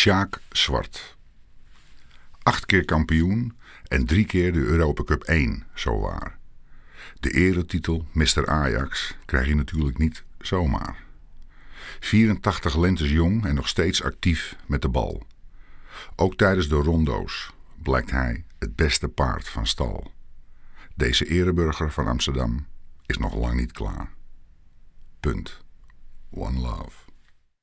Sjaak Zwart. Acht keer kampioen en drie keer de Europa Cup 1, zo waar. De eretitel Mr. Ajax krijg je natuurlijk niet zomaar. 84 lentes jong en nog steeds actief met de bal. Ook tijdens de rondo's blijkt hij het beste paard van stal. Deze ereburger van Amsterdam is nog lang niet klaar. Punt. One love.